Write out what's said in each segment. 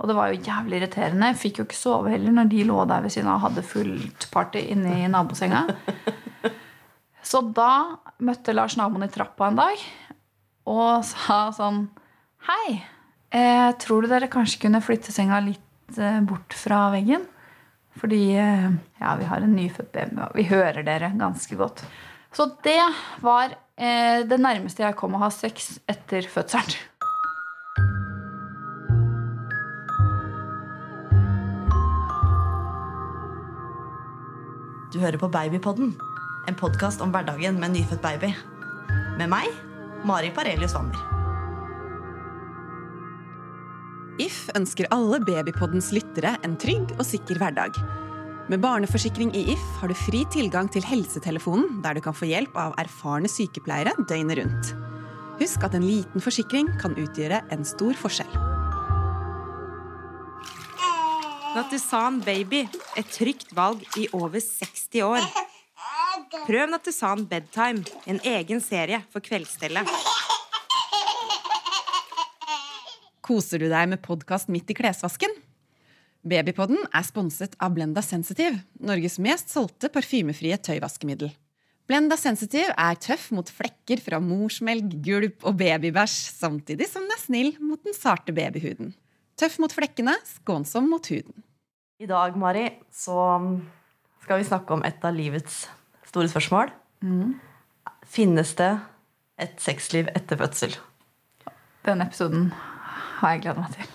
Og det var jo jævlig irriterende. Jeg fikk jo ikke sove heller når de lå der ved siden av og hadde fullt party inne i nabosenga. Så da møtte Lars naboen i trappa en dag og sa sånn Hei, eh, tror du dere kanskje kunne flytte senga litt eh, bort fra veggen? Fordi eh, ja, vi har en nyfødt baby, og vi hører dere ganske godt. Så det var eh, det nærmeste jeg kom å ha sex etter fødselen. Du hører på Babypodden, en podkast om hverdagen med en nyfødt baby. Med meg, Mari Parelius Wammer. If ønsker alle Babypoddens lyttere en trygg og sikker hverdag. Med barneforsikring i If har du fri tilgang til helsetelefonen, der du kan få hjelp av erfarne sykepleiere døgnet rundt. Husk at en liten forsikring kan utgjøre en stor forskjell. Natusan Baby, et trygt valg i over 60 år. Prøv Nattusan Bedtime, en egen serie for kveldsstellet. Koser du deg med podkast midt i klesvasken? Babypodden er sponset av Blenda Sensitive, Norges mest solgte parfymefrie tøyvaskemiddel. Blenda Sensitive er tøff mot flekker fra morsmelk, gulp og babybæsj, samtidig som den er snill mot den sarte babyhuden. Tøff mot flekkene, skånsom mot huden. I dag, Mari, så skal vi snakke om et av livets store spørsmål. Finnes det et sexliv etter fødsel? Den episoden har jeg gleda meg til.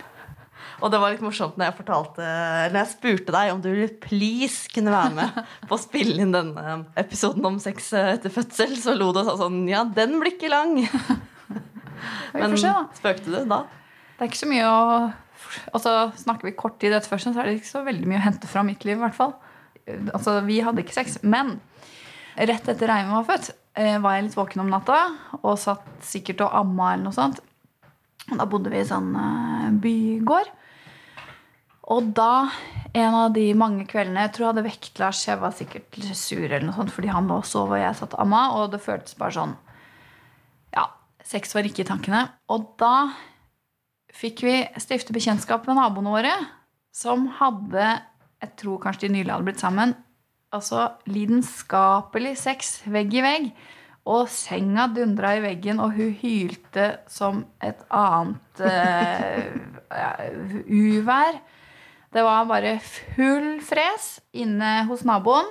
Og det var litt morsomt når jeg fortalte Når jeg spurte deg om du ville please kunne være med på å spille inn denne episoden om sex etter fødsel, så lo du og sa sånn Ja, den blir ikke lang. Men spøkte du da? Det er ikke så mye å Altså, Snakker vi kort tid etter fødselen, så er det ikke så veldig mye å hente fra mitt liv. i hvert fall. Altså, Vi hadde ikke sex. Men rett etter Reime var født, eh, var jeg litt våken om natta og satt sikkert og amma eller noe sånt. Og Da bodde vi i sånn eh, bygård. Og da, en av de mange kveldene Jeg tror jeg hadde vekt Lars. Jeg var sikkert sur eller noe sånt fordi han lå og sov og jeg satt og amma. Og det føltes bare sånn Ja, sex var ikke i tankene. Og da fikk vi stifte bekjentskap med naboene våre, som hadde Jeg tror kanskje de nylig hadde blitt sammen. Altså lidenskapelig sex vegg i vegg. Og senga dundra i veggen, og hun hylte som et annet uh, uvær. Det var bare full fres inne hos naboen.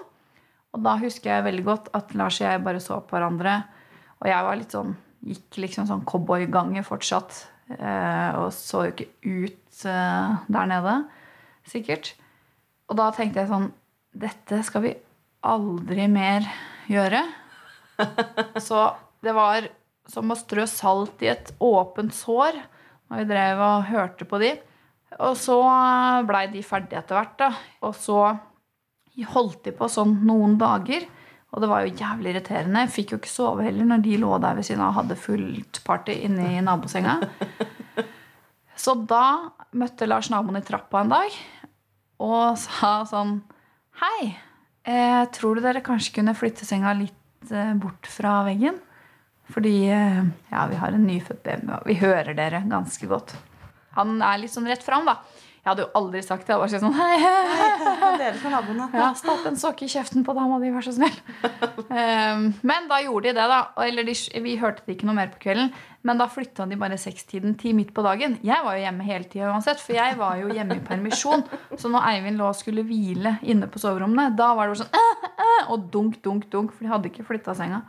Og da husker jeg veldig godt at Lars og jeg bare så på hverandre. Og jeg var litt sånn, gikk liksom sånn cowboygange fortsatt. Eh, og så jo ikke ut eh, der nede, sikkert. Og da tenkte jeg sånn Dette skal vi aldri mer gjøre. Så det var som å strø salt i et åpent sår når vi drev og hørte på de. Og så blei de ferdige etter hvert, da. Og så holdt de på sånn noen dager. Og det var jo jævlig irriterende. Jeg fikk jo ikke sove heller når de lå der ved siden av og hadde fullt party inne i nabosenga. Så da møtte Lars naboen i trappa en dag og sa sånn Hei, eh, tror du dere kanskje kunne flytte senga litt eh, bort fra veggen? Fordi eh, ja, vi har en nyfødt baby, og vi hører dere ganske godt. Han er litt sånn rett fram, da. Jeg hadde jo aldri sagt det. Jeg bare sånn, hei, hei, hei. Dere naboene. Ja, Stapp en sokke i kjeften på dama di, vær så snill. Um, men da gjorde de det, da. Eller de, vi hørte det ikke noe mer på kvelden. Men da flytta de bare sekstiden til midt på dagen. Jeg var jo hjemme hele tida uansett, for jeg var jo hjemme i permisjon. Så når Eivind lå og skulle hvile inne på soverommene, da var det bare sånn Og dunk, dunk, dunk, for de hadde ikke flytta senga.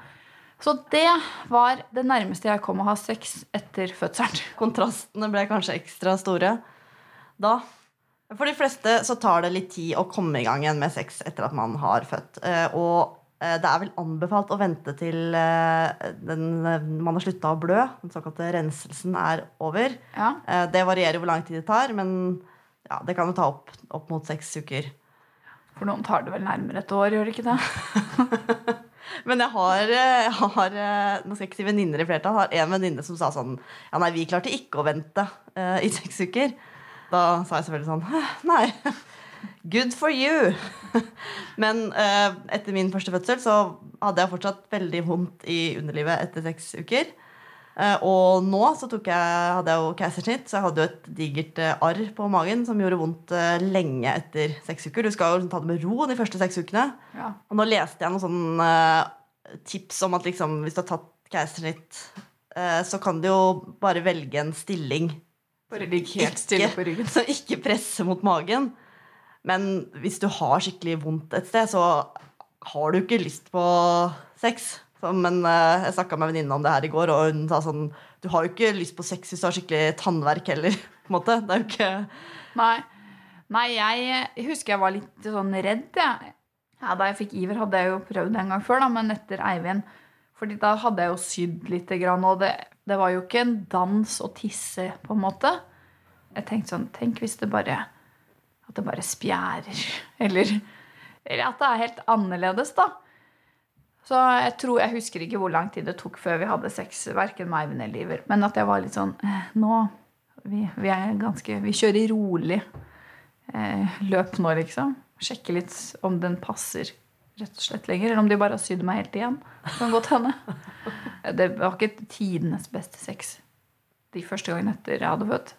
Så det var det nærmeste jeg kom å ha sex etter fødselen. Kontrastene ble kanskje ekstra store da. For de fleste så tar det litt tid å komme i gang igjen med sex etter at man har født. Eh, Og eh, det er vel anbefalt å vente til eh, den, man har slutta å blø. Den såkalte renselsen er over. Ja. Det varierer hvor lang tid det tar, men ja, det kan jo ta opp, opp mot seks uker. For noen tar det vel nærmere et år, gjør det ikke det? Men jeg har, jeg har nå skal jeg ikke si venninner i flertall, har en venninne som sa sånn Ja, nei, vi klarte ikke å vente i seks uker. Da sa jeg selvfølgelig sånn Nei. Good for you. Men eh, etter min første fødsel så hadde jeg fortsatt veldig vondt i underlivet etter seks uker. Eh, og nå så jeg, hadde jeg jo keisersnitt, så jeg hadde jo et digert eh, arr på magen som gjorde vondt eh, lenge etter seks uker. Du skal jo ta det med ro de første seks ukene. Ja. Og nå leste jeg noen sånne eh, tips om at liksom, hvis du har tatt keisersnitt, eh, så kan du jo bare velge en stilling Bare ligg helt stille på ryggen. så ikke presse mot magen. Men hvis du har skikkelig vondt et sted, så har du ikke lyst på sex. Så, men eh, jeg snakka med en venninne om det her i går, og hun sa sånn Du har jo ikke lyst på sex hvis du har skikkelig tannverk heller. på en måte. Det er jo ikke Nei. Nei, jeg, husker jeg var litt sånn redd, jeg. Ja, da jeg fikk iver, hadde jeg jo prøvd en gang før, da, men etter Eivind. Fordi da hadde jeg jo sydd litt, grann, og det, det var jo ikke en dans å tisse, på en måte. Jeg tenkte sånn Tenk hvis det bare At det bare spjærer. Eller, eller at det er helt annerledes, da. Så jeg tror, jeg husker ikke hvor lang tid det tok før vi hadde sex, verken meg eller Liver. Men at jeg var litt sånn eh, Nå vi, vi er ganske Vi kjører rolig eh, løp nå, liksom. Sjekke litt om den passer rett og slett lenger. Eller om de bare har sydd meg helt igjen. Kan godt hende. Det var ikke tidenes beste sex de første gangene etter jeg hadde født.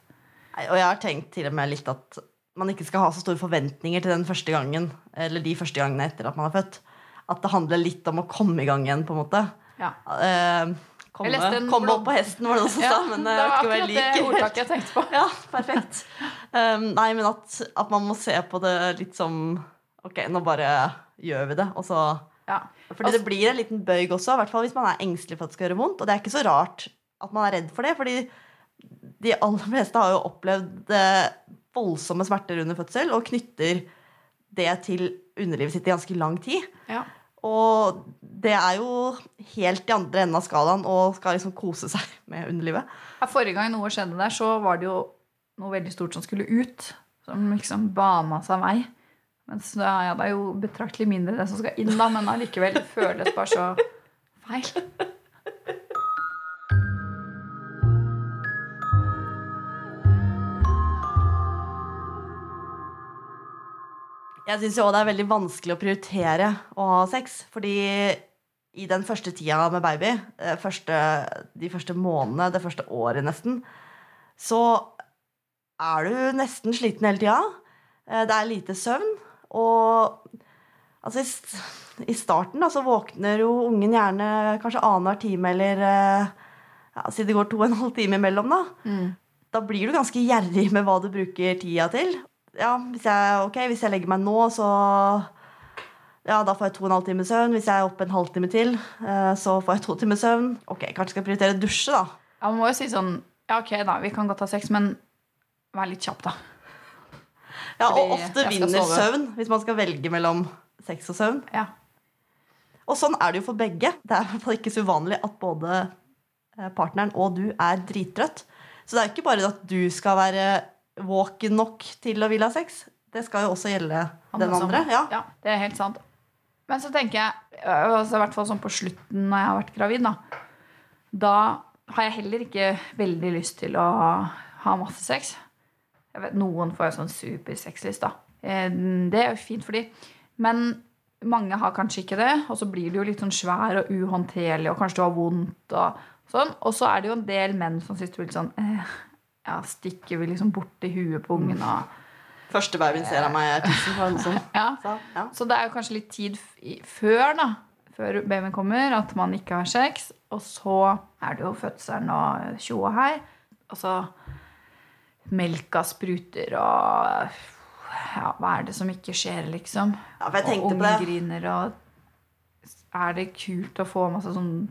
Og jeg har tenkt til og med litt at man ikke skal ha så store forventninger til den første gangen, eller de første gangene etter at man er født. At det handler litt om å komme i gang igjen, på en måte. Ja. Eh, komme komme opp på hesten, var det også som Ja, sa. Men det jeg var akkurat det ordtaket jeg tenkte på. Ja, perfekt. Um, nei, men at, at man må se på det litt som Ok, nå bare gjør vi det. Og så Ja. Fordi det blir en liten bøyg også, i hvert fall hvis man er engstelig for at det skal gjøre vondt. Og det er ikke så rart at man er redd for det, fordi de aller fleste har jo opplevd eh, voldsomme smerter under fødsel og knytter det til underlivet sitt i ganske lang tid. Ja. Og det er jo helt i andre enden av skalaen og skal liksom kose seg med underlivet. Ja, Forrige gang noe skjedde der, så var det jo noe veldig stort som skulle ut. Som liksom bana seg vei. Mens ja, det er jo betraktelig mindre det som skal inn, da, men allikevel føles bare så feil. Jeg syns jo det er veldig vanskelig å prioritere å ha sex. Fordi i den første tida med baby, eh, første, de første månedene, det første året nesten, så er du nesten sliten hele tida. Eh, Det er lite søvn. Og altså, i, i starten da, så våkner jo ungen gjerne kanskje annenhver time eller eh, ja, Si det går to og en halv time imellom, da da blir du ganske gjerrig med hva du bruker tida til. Ja, hvis jeg, okay, hvis jeg legger meg nå, så ja, da får jeg to og en halv time søvn. Hvis jeg er oppe en halvtime til, eh, så får jeg to timer søvn. Ok, Kanskje skal jeg prioritere dusje, da. Ja, Man må jo si sånn Ja, ok, da, vi kan godt ha sex, men vær litt kjapp, da. Ja, Og ofte vinner søvn hvis man skal velge mellom sex og søvn. Ja. Og sånn er det jo for begge. Det er i hvert fall ikke så uvanlig at både eh, partneren og du er drittrøtt. Så det er jo ikke bare at du skal være våken nok til å ville ha sex. Det skal jo også gjelde den Andre andre. Ja. ja, det er helt sant. Men så tenker jeg, altså, i hvert fall sånn på slutten når jeg har vært gravid, da, da har jeg heller ikke veldig lyst til å ha masse sex. Vet, noen får jo sånn supersexlyst, da. Eh, Det er jo fint for de. Men mange har kanskje ikke det, og så blir du jo litt sånn svær og uhåndterlig, og kanskje du har vondt og sånn. Og så er det jo en del menn som syns du blir litt sånn eh, Ja, stikker vi liksom borti huet på ungen og Første babyen ser av meg er tissen. noen Ja. Så, Ja. Så det er jo kanskje litt tid før da Før babyen kommer At man ikke har sex Og så er det jo fødselen og tjoa her. Og så Melka spruter og Ja, hva er det som ikke skjer liksom? Ja, for jeg tenkte Og unge griner og Er det kult å få masse sånn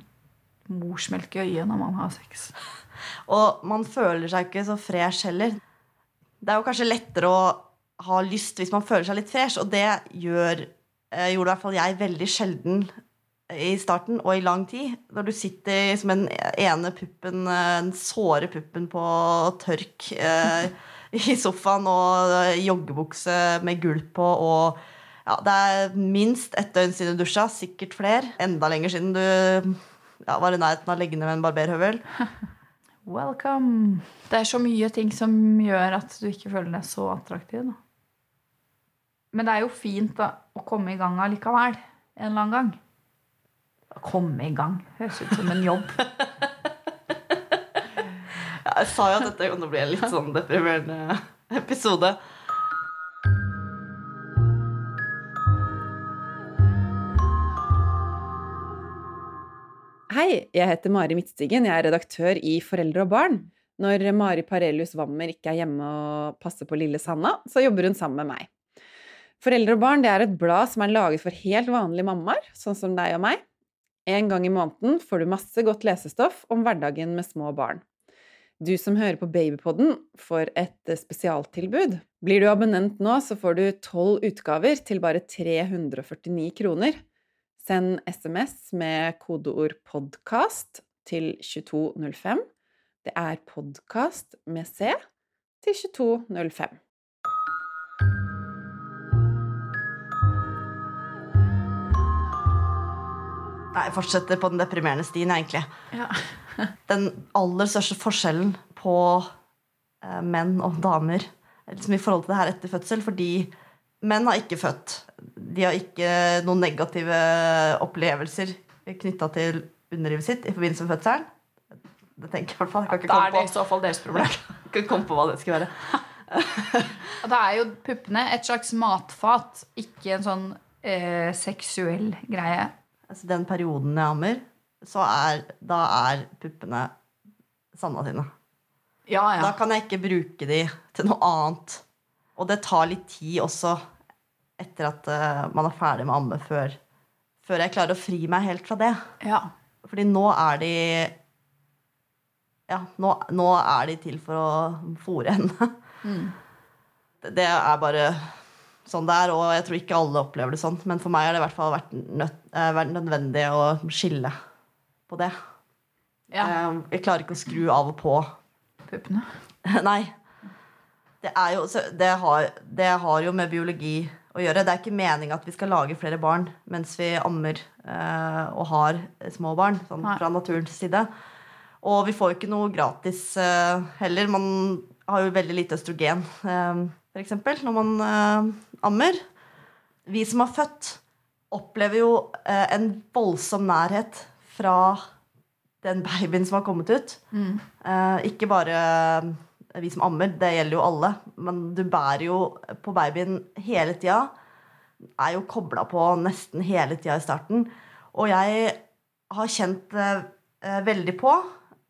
Morsmelk i øyet når man har sex? Og man føler seg ikke så fresh heller. Det er jo kanskje lettere å ha lyst hvis man føler seg litt fresh, og det gjør, eh, gjorde i hvert fall jeg veldig sjelden i starten og i lang tid. Når du sitter som den ene puppen, den såre puppen på tørk eh, i sofaen og eh, joggebukse med gulp på og ja, Det er minst ett døgn siden du dusja, sikkert flere. Enda lenger siden du ja, var i nærheten av å legge ned med en barberhøvel. Welcome Det er så mye ting som gjør at du ikke føler deg så attraktiv da. Men det er jo fint da, å komme i gang allikevel En eller annen gang Å komme i gang Høres ut som en jobb Jeg sa jo at dette kom til å bli en litt sånn deprimerende episode. Hei, jeg heter Mari Midtstigen. Jeg er redaktør i Foreldre og barn. Når Mari Parelius Wammer ikke er hjemme og passer på lille Sanna, så jobber hun sammen med meg. Foreldre og barn det er et blad som er laget for helt vanlige mammaer, sånn som deg og meg. En gang i måneden får du masse godt lesestoff om hverdagen med små barn. Du som hører på Babypodden, får et spesialtilbud. Blir du abonnent nå, så får du tolv utgaver til bare 349 kroner. Send SMS med kodeord 'podkast' til 2205. Det er 'podkast' med C til 2205. Nei, fortsetter på den deprimerende stien, egentlig. Ja. Den aller største forskjellen på eh, menn og damer liksom i forhold til det her etter fødsel, fordi menn har ikke født. De har ikke noen negative opplevelser knytta til underlivet sitt i forbindelse med fødselen. Det tenker jeg i hvert fall. Jeg Da er det i så fall deres problem. jeg kan ikke komme på hva det skal være. Og da er jo puppene et slags matfat, ikke en sånn eh, seksuell greie. Altså, den perioden jeg ammer, så er, da er puppene sanda sine. Ja, Da kan jeg ikke bruke de til noe annet. Og det tar litt tid også etter at uh, man er ferdig med å amme, før, før jeg klarer å fri meg helt fra det. Ja. Fordi nå er de Ja, nå, nå er de til for å fòre henne. Det- Det er bare sånn det er, og jeg tror ikke alle opplever det sånn. Men for meg har det i hvert fall vært, nød, eh, vært nødvendig å skille på det. ja. Eh, Jeg klarer ikke å skru av og på Puppene. Nei. Det, er jo, det, har, det har jo med biologi å gjøre. Det er ikke meninga at vi skal lage flere barn mens vi ammer eh, og har små barn, sånn fra naturens side. Og vi får jo ikke noe gratis eh, heller. Man har jo veldig lite østrogen, eh, f.eks., når man eh, ammer. Vi som har født, opplever jo eh, en voldsom nærhet fra den babyen som har kommet ut. Eh, ikke bare eh, vi som ammer, det gjelder jo alle. Men du bærer jo på babyen hele tida. Er jo kobla på nesten hele tida i starten. Og jeg har kjent eh, eh, veldig på,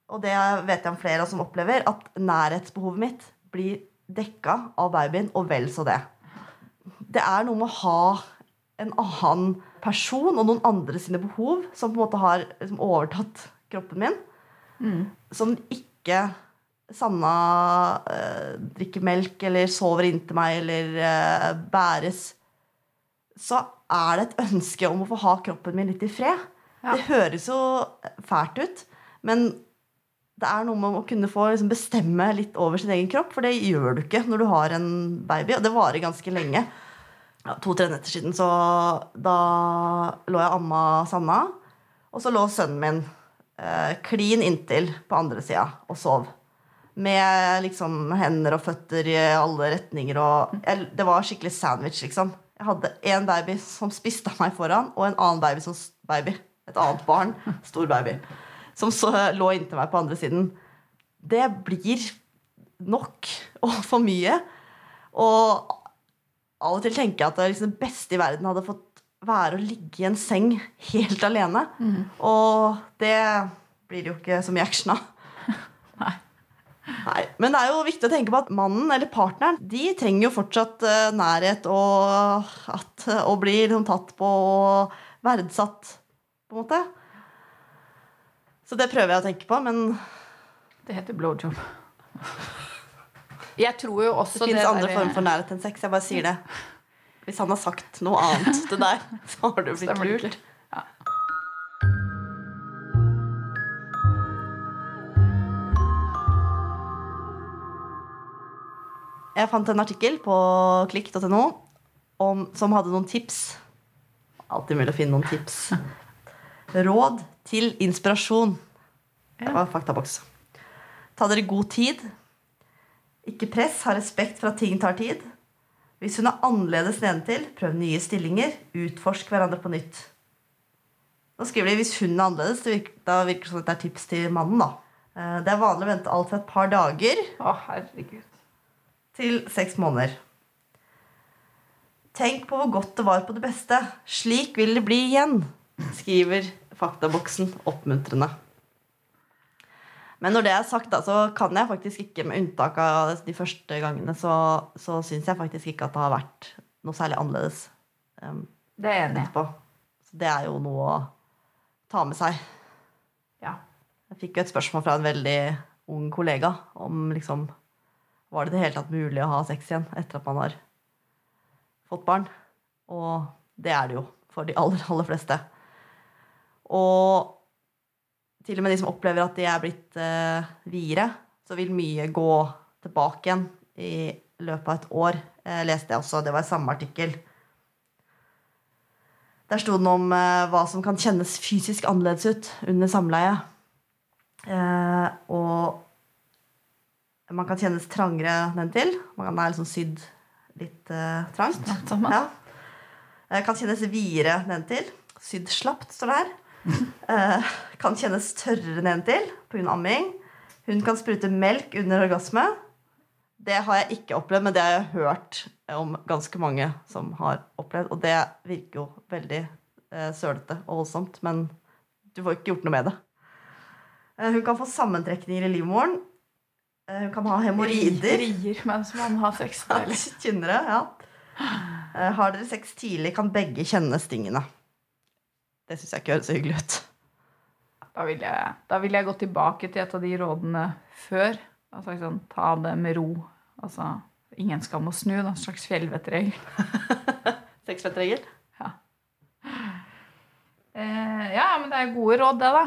og det vet jeg om flere som opplever, at nærhetsbehovet mitt blir dekka av babyen, og vel så det. Det er noe med å ha en annen person og noen andre sine behov som på en måte har liksom, overtatt kroppen min som ikke Sanna eh, drikker melk eller sover inntil meg eller eh, bæres, så er det et ønske om å få ha kroppen min litt i fred. Ja. Det høres jo fælt ut, men det er noe med å kunne få liksom, bestemme litt over sin egen kropp, for det gjør du ikke når du har en baby, og det varer ganske lenge. Ja, To-tre netter siden så da lå jeg amma Sanna, og så lå sønnen min eh, klin inntil på andre sida og sov. Med liksom hender og føtter i alle retninger. Og jeg, det var skikkelig sandwich, liksom. Jeg hadde én baby som spiste meg foran, og en annen baby som baby. Et annet barn, stor baby, som så lå inntil meg på andre siden. Det blir nok og for mye. Og av og til tenker jeg at det, liksom, beste i verden hadde fått være å ligge i en seng helt alene. Og det blir jo ikke så mye action av. Nei. Nei, Men det er jo viktig å tenke på at mannen eller partneren de trenger jo fortsatt eh, nærhet og at, å bli liksom, tatt på og verdsatt, på en måte. Så det prøver jeg å tenke på, men Det heter blowjob. Jeg tror jo det også fins det andre former for nærhet enn sex. Jeg bare sier det. Hvis han har sagt noe annet til deg, så har du blitt lurt. Ja. Jeg fant en artikkel på klikk.no som hadde noen tips. Alltid mulig å finne noen tips. Råd til inspirasjon. Det var faktaboks. Ta dere god tid. Ikke press, ha respekt for at ting tar tid. Hvis hun er annerledes nedentil, prøv nye stillinger. Utforsk hverandre på nytt. Nå skriver de hvis hun er annerledes. Det virker, da virker det som at det er tips til mannen. da. Eh, Det er vanlig å vente alt fra et par dager Å, herregud. til seks måneder. Tenk på hvor godt det var på det beste. Slik vil det bli igjen, skriver faktaboksen oppmuntrende. Men når det er sagt, da, så kan jeg faktisk ikke, med unntak av de første gangene, så, så syns jeg faktisk ikke at det har vært noe særlig annerledes um, Det er enig etterpå. Så det er jo noe å ta med seg. Ja. Jeg fikk jo et spørsmål fra en veldig ung kollega om liksom Var det i det hele tatt mulig å ha sex igjen etter at man har fått barn? Og det er det jo for de aller, aller fleste. Og til og med de som opplever at de er blitt eh, videre, så vil mye gå tilbake igjen i løpet av et år. Jeg leste jeg også, det var i samme artikkel. Der sto den om eh, hva som kan kjennes fysisk annerledes ut under samleie. Eh, og man kan kjennes trangere nedentil. Man kan være liksom sydd litt eh, trangt. Ja. Eh, kan kjennes videre nedentil. Sydd slapt, står det her. Eh, kan kjennes tørrere nedentil pga. amming. Hun kan sprute melk under orgasme. Det har jeg ikke opplevd, men det har jeg hørt om ganske mange som har opplevd. Og det virker jo veldig eh, sølete og voldsomt, men du får ikke gjort noe med det. Eh, hun kan få sammentrekninger i livmoren. Eh, hun kan ha hemoroider. Rier mens man har sex. Er Kynnere, ja. Har dere sex tidlig, kan begge kjenne stingene. Det syns jeg ikke høres så hyggelig ut. Da vil, jeg, da vil jeg gå tilbake til et av de rådene før. Altså sånn, Ta det med ro. Altså, ingen skam å snu. Da, en slags fjellvettregel. Sexfettregel? Eh, ja, men det er gode råd, det, da.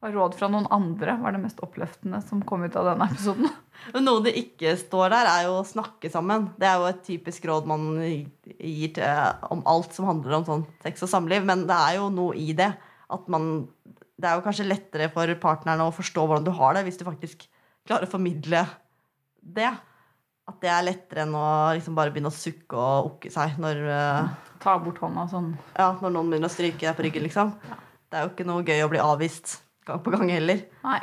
Råd fra noen andre var det mest oppløftende som kom ut av denne episoden. Noe det ikke står der, er jo å snakke sammen. Det er jo et typisk råd man gir til, om alt som handler om sånn sex og samliv. Men det er jo noe i det. At man, det er jo kanskje lettere for partneren å forstå hvordan du har det, hvis du faktisk klarer å formidle det. At det er lettere enn å liksom bare begynne å sukke og okke seg når, eh, Ta bort hånda sånn. ja, når noen begynner å stryke deg på ryggen. liksom. Det er jo ikke noe gøy å bli avvist på gang heller. Nei.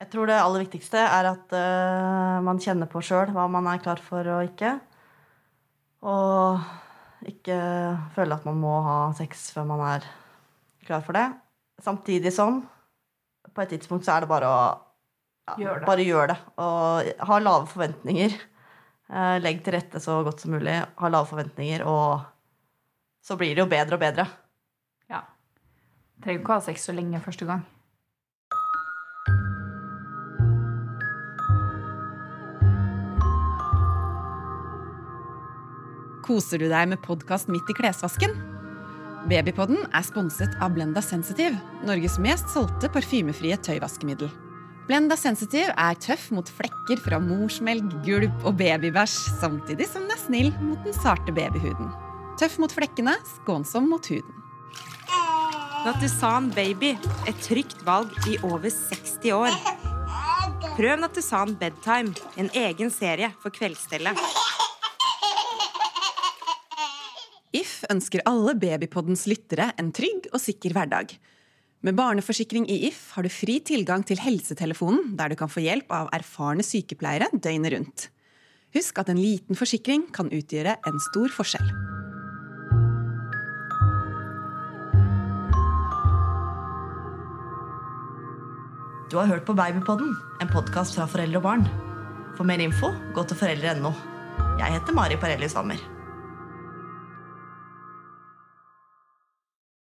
Jeg tror det aller viktigste er at uh, man kjenner på sjøl hva man er klar for og ikke. Og ikke føle at man må ha sex før man er klar for det. Samtidig som på et tidspunkt så er det bare å ja, Gjør det. Bare gjør det. Og ha lave forventninger. Eh, legg til rette så godt som mulig. Ha lave forventninger, og så blir det jo bedre og bedre. Trenger ikke å ha sex så lenge første gang. Koser du deg med podkast midt i klesvasken? Babypodden er sponset av Blenda Sensitive, Norges mest solgte parfymefrie tøyvaskemiddel. Blenda Sensitive er tøff mot flekker fra morsmelk, gulp og babybæsj, samtidig som den er snill mot den sarte babyhuden. Tøff mot flekkene, skånsom mot huden. Natusan Baby, et trygt valg i over 60 år. Prøv Nattusan Bedtime, en egen serie for kveldsstellet. If ønsker alle Babypoddens lyttere en trygg og sikker hverdag. Med barneforsikring i If har du fri tilgang til helsetelefonen, der du kan få hjelp av erfarne sykepleiere døgnet rundt. Husk at en liten forsikring kan utgjøre en stor forskjell. Du har hørt på Babypodden, en podkast fra foreldre og barn. For mer info, gå til foreldre.no. Jeg heter Mari Parellius Wammer.